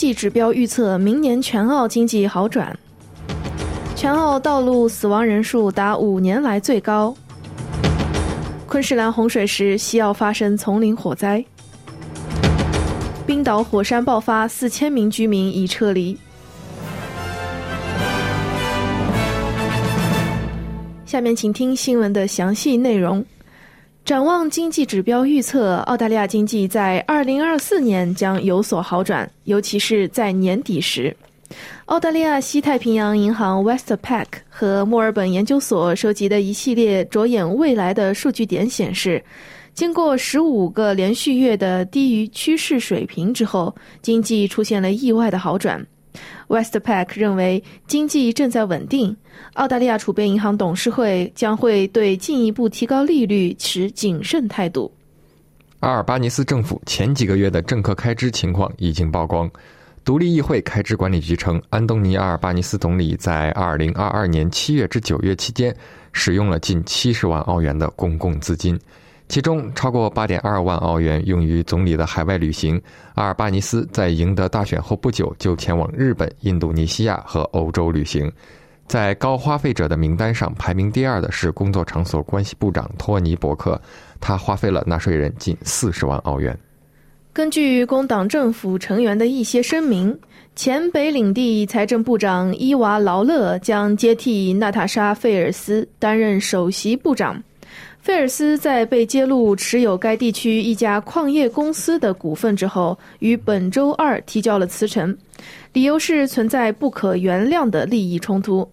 济指标预测明年全澳经济好转。全澳道路死亡人数达五年来最高。昆士兰洪水时，西澳发生丛林火灾。冰岛火山爆发，四千名居民已撤离。下面请听新闻的详细内容。展望经济指标预测，澳大利亚经济在二零二四年将有所好转，尤其是在年底时。澳大利亚西太平洋银行 Westpac 和墨尔本研究所收集的一系列着眼未来的数据点显示，经过十五个连续月的低于趋势水平之后，经济出现了意外的好转。Westpac 认为经济正在稳定。澳大利亚储备银行董事会将会对进一步提高利率持谨慎态度。阿尔巴尼斯政府前几个月的政客开支情况已经曝光。独立议会开支管理局称，安东尼·阿尔巴尼斯总理在2022年7月至9月期间使用了近70万澳元的公共资金。其中超过八点二万澳元用于总理的海外旅行。阿尔巴尼斯在赢得大选后不久就前往日本、印度尼西亚和欧洲旅行。在高花费者的名单上排名第二的是工作场所关系部长托尼·伯克，他花费了纳税人近四十万澳元。根据工党政府成员的一些声明，前北领地财政部长伊娃·劳勒将接替娜塔莎·费尔斯担任首席部长。费尔斯在被揭露持有该地区一家矿业公司的股份之后，于本周二提交了辞呈，理由是存在不可原谅的利益冲突。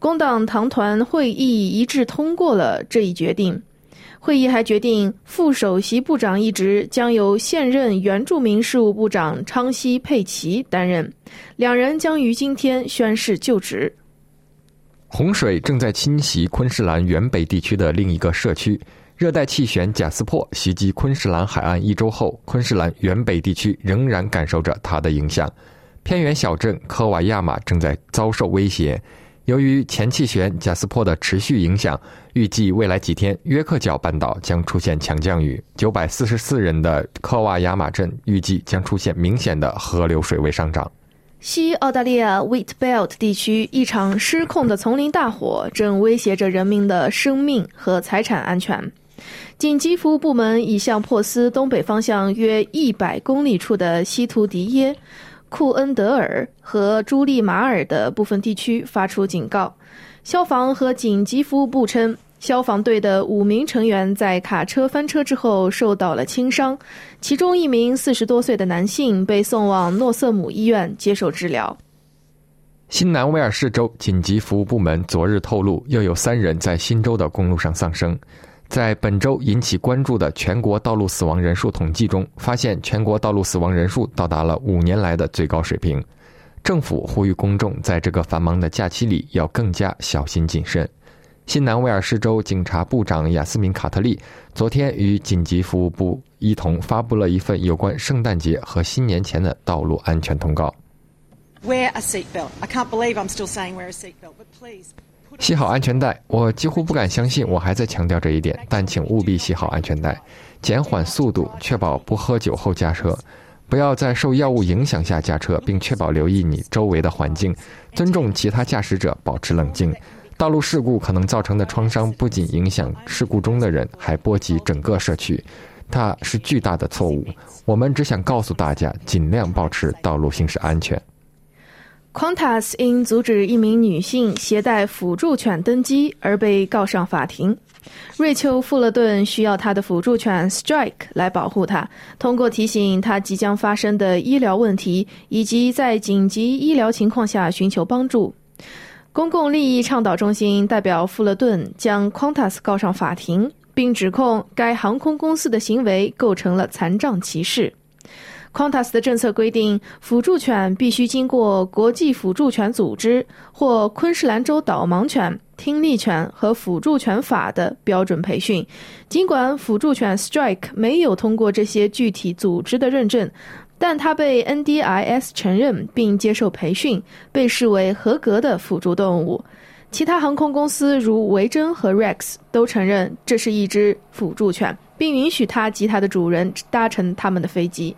工党党团会议一致通过了这一决定。会议还决定，副首席部长一职将由现任原住民事务部长昌西·佩奇担任，两人将于今天宣誓就职。洪水正在侵袭昆士兰原北地区的另一个社区。热带气旋贾斯珀袭击昆士兰海岸一周后，昆士兰原北地区仍然感受着它的影响。偏远小镇科瓦亚马正在遭受威胁。由于前气旋贾斯珀的持续影响，预计未来几天约克角半岛将出现强降雨。九百四十四人的科瓦亚马镇预计将出现明显的河流水位上涨。西澳大利亚 Wheat Belt 地区一场失控的丛林大火正威胁着人民的生命和财产安全。紧急服务部门已向珀斯东北方向约一百公里处的西图迪耶、库恩德尔和朱利马尔的部分地区发出警告。消防和紧急服务部称。消防队的五名成员在卡车翻车之后受到了轻伤，其中一名四十多岁的男性被送往诺瑟姆医院接受治疗。新南威尔士州紧急服务部门昨日透露，又有三人在新州的公路上丧生。在本周引起关注的全国道路死亡人数统计中，发现全国道路死亡人数到达了五年来的最高水平。政府呼吁公众在这个繁忙的假期里要更加小心谨慎。新南威尔士州警察部长雅斯敏·卡特利昨天与紧急服务部一同发布了一份有关圣诞节和新年前的道路安全通告。Wear a seatbelt. I can't believe I'm still saying wear a seatbelt, but please. 系好安全带。我几乎不敢相信我还在强调这一点，但请务必系好安全带，减缓速度，确保不喝酒后驾车，不要在受药物影响下驾车，并确保留意你周围的环境，尊重其他驾驶者，保持冷静。道路事故可能造成的创伤不仅影响事故中的人，还波及整个社区，它是巨大的错误。我们只想告诉大家，尽量保持道路行驶安全。Quantas 因阻止一名女性携带辅助犬登机而被告上法庭。瑞秋·富勒顿需要他的辅助犬 Strike 来保护他，通过提醒他即将发生的医疗问题，以及在紧急医疗情况下寻求帮助。公共利益倡导中心代表富勒顿将 Qantas 告上法庭，并指控该航空公司的行为构成了残障歧视。Qantas 的政策规定，辅助犬必须经过国际辅助犬组织或昆士兰州导盲犬、听力犬和辅助犬法的标准培训。尽管辅助犬 Strike 没有通过这些具体组织的认证，但它被 NDIS 承认并接受培训，被视为合格的辅助动物。其他航空公司如维珍和 Rex 都承认这是一只辅助犬，并允许它及它的主人搭乘他们的飞机。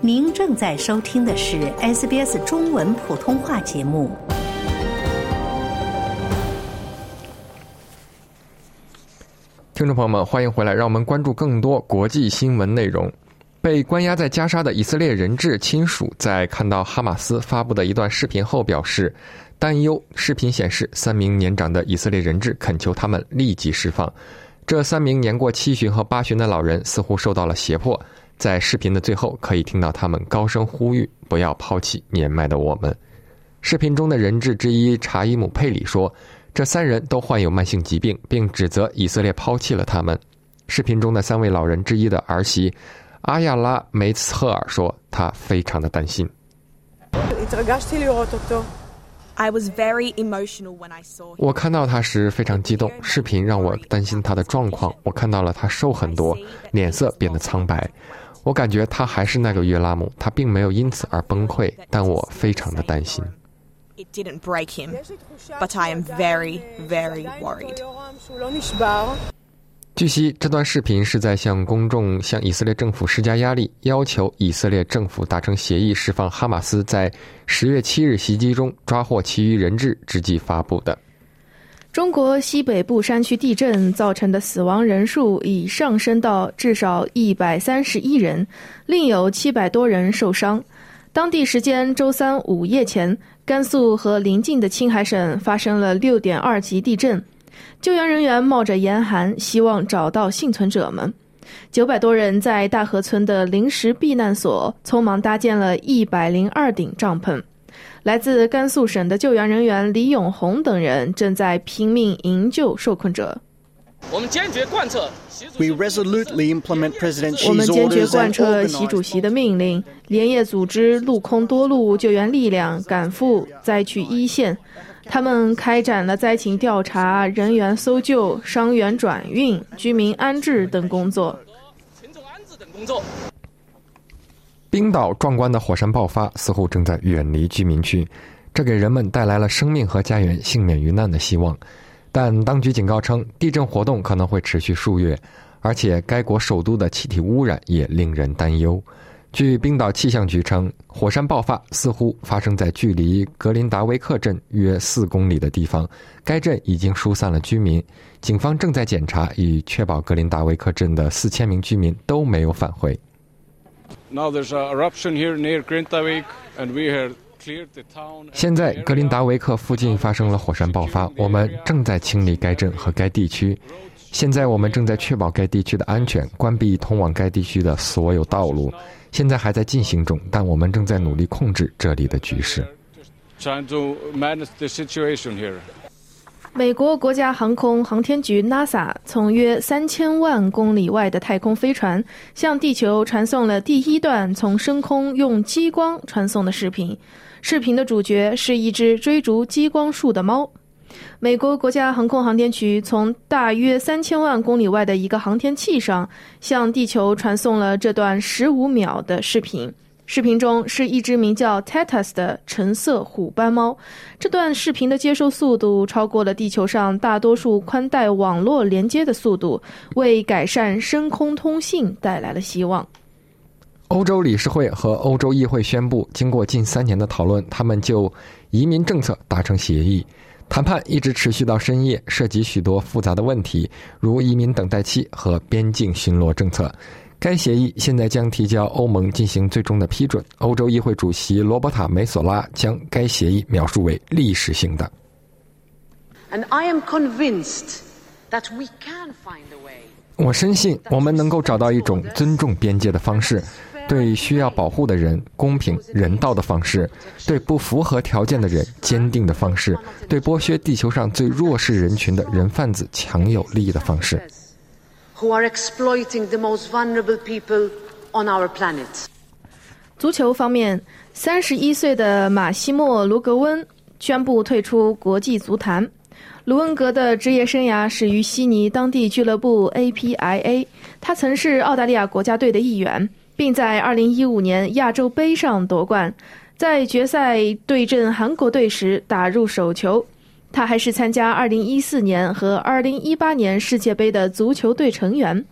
您正在收听的是 SBS 中文普通话节目。听众朋友们，欢迎回来，让我们关注更多国际新闻内容。被关押在加沙的以色列人质亲属在看到哈马斯发布的一段视频后表示担忧。视频显示，三名年长的以色列人质恳求他们立即释放。这三名年过七旬和八旬的老人似乎受到了胁迫。在视频的最后，可以听到他们高声呼吁：“不要抛弃年迈的我们。”视频中的人质之一查伊姆·佩里说：“这三人都患有慢性疾病，并指责以色列抛弃了他们。”视频中的三位老人之一的儿媳阿亚拉·梅茨赫尔说：“他非常的担心。” I was very emotional when I saw. 我看到他时非常激动，视频让我担心他的状况。我看到了他瘦很多，脸色变得苍白。我感觉他还是那个约拉姆，他并没有因此而崩溃，但我非常的担心。It didn't break him, but I am very, very worried. 据悉，这段视频是在向公众、向以色列政府施加压力，要求以色列政府达成协议，释放哈马斯在十月七日袭击中抓获其余人质之际发布的。中国西北部山区地震造成的死亡人数已上升到至少一百三十一人，另有七百多人受伤。当地时间周三午夜前，甘肃和邻近的青海省发生了六点二级地震。救援人员冒着严寒，希望找到幸存者们。九百多人在大河村的临时避难所匆忙搭建了一百零二顶帐篷。来自甘肃省的救援人员李永红等人正在拼命营救受困者。我们坚决贯彻 We resolutely implement President 我们 Xi's 坚决 orders 贯彻习主席的命令，连夜组织陆空多路救援力量赶赴灾区一线。他们开展了灾情调查、人员搜救、伤员转运、居民安置等工作。群众安置等工作。冰岛壮观的火山爆发似乎正在远离居民区，这给人们带来了生命和家园幸免于难的希望。但当局警告称，地震活动可能会持续数月，而且该国首都的气体污染也令人担忧。据冰岛气象局称，火山爆发似乎发生在距离格林达维克镇约四公里的地方，该镇已经疏散了居民。警方正在检查，以确保格林达维克镇的四千名居民都没有返回。Now there's an eruption here near Grintavik, and we heard. 现在格林达维克附近发生了火山爆发，我们正在清理该镇和该地区。现在我们正在确保该地区的安全，关闭通往该地区的所有道路。现在还在进行中，但我们正在努力控制这里的局势。美国国家航空航天局 NASA 从约三千万公里外的太空飞船向地球传送了第一段从升空用激光传送的视频。视频的主角是一只追逐激光束的猫。美国国家航空航天局从大约三千万公里外的一个航天器上向地球传送了这段十五秒的视频。视频中是一只名叫 Tatus 的橙色虎斑猫。这段视频的接收速度超过了地球上大多数宽带网络连接的速度，为改善深空通信带来了希望。欧洲理事会和欧洲议会宣布，经过近三年的讨论，他们就移民政策达成协议。谈判一直持续到深夜，涉及许多复杂的问题，如移民等待期和边境巡逻政策。该协议现在将提交欧盟进行最终的批准。欧洲议会主席罗伯塔·梅索拉将该协议描述为历史性的。And I am convinced that we can find a way. 我深信我们能够找到一种尊重边界的方式，对需要保护的人公平人道的方式，对不符合条件的人坚定的方式，对剥削地球上最弱势人群的人贩子强有力的方式。Who are exploiting the most vulnerable people on our planet. 足球方面，三十一岁的马西莫·卢格温宣布退出国际足坛。卢恩格的职业生涯始于悉尼当地俱乐部 APIA，他曾是澳大利亚国家队的一员，并在2015年亚洲杯上夺冠。在决赛对阵韩国队时打入首球。他还是参加2014年和2018年世界杯的足球队成员。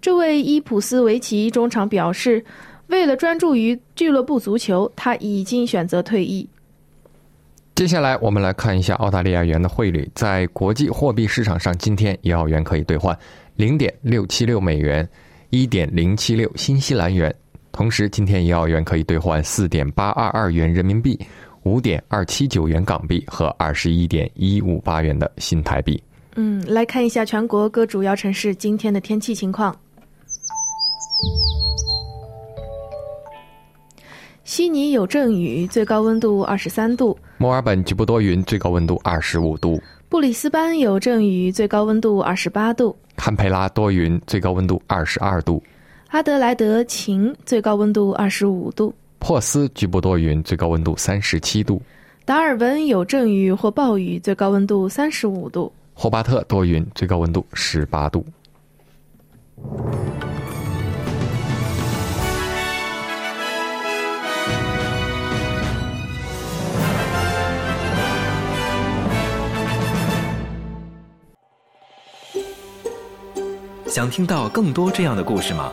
这位伊普斯维奇中场表示，为了专注于俱乐部足球，他已经选择退役。接下来，我们来看一下澳大利亚元的汇率。在国际货币市场上，今天一澳元可以兑换零点六七六美元，一点零七六新西兰元。同时，今天一澳元可以兑换四点八二二元人民币，五点二七九元港币和二十一点一五八元的新台币。嗯，来看一下全国各主要城市今天的天气情况。悉尼有阵雨，最高温度二十三度；墨尔本局部多云，最高温度二十五度；布里斯班有阵雨，最高温度二十八度；堪培拉多云，最高温度二十二度；阿德莱德晴，最高温度二十五度；珀斯局部多云，最高温度三十七度；达尔文有阵雨或暴雨，最高温度三十五度；霍巴特多云，最高温度十八度。想听到更多这样的故事吗？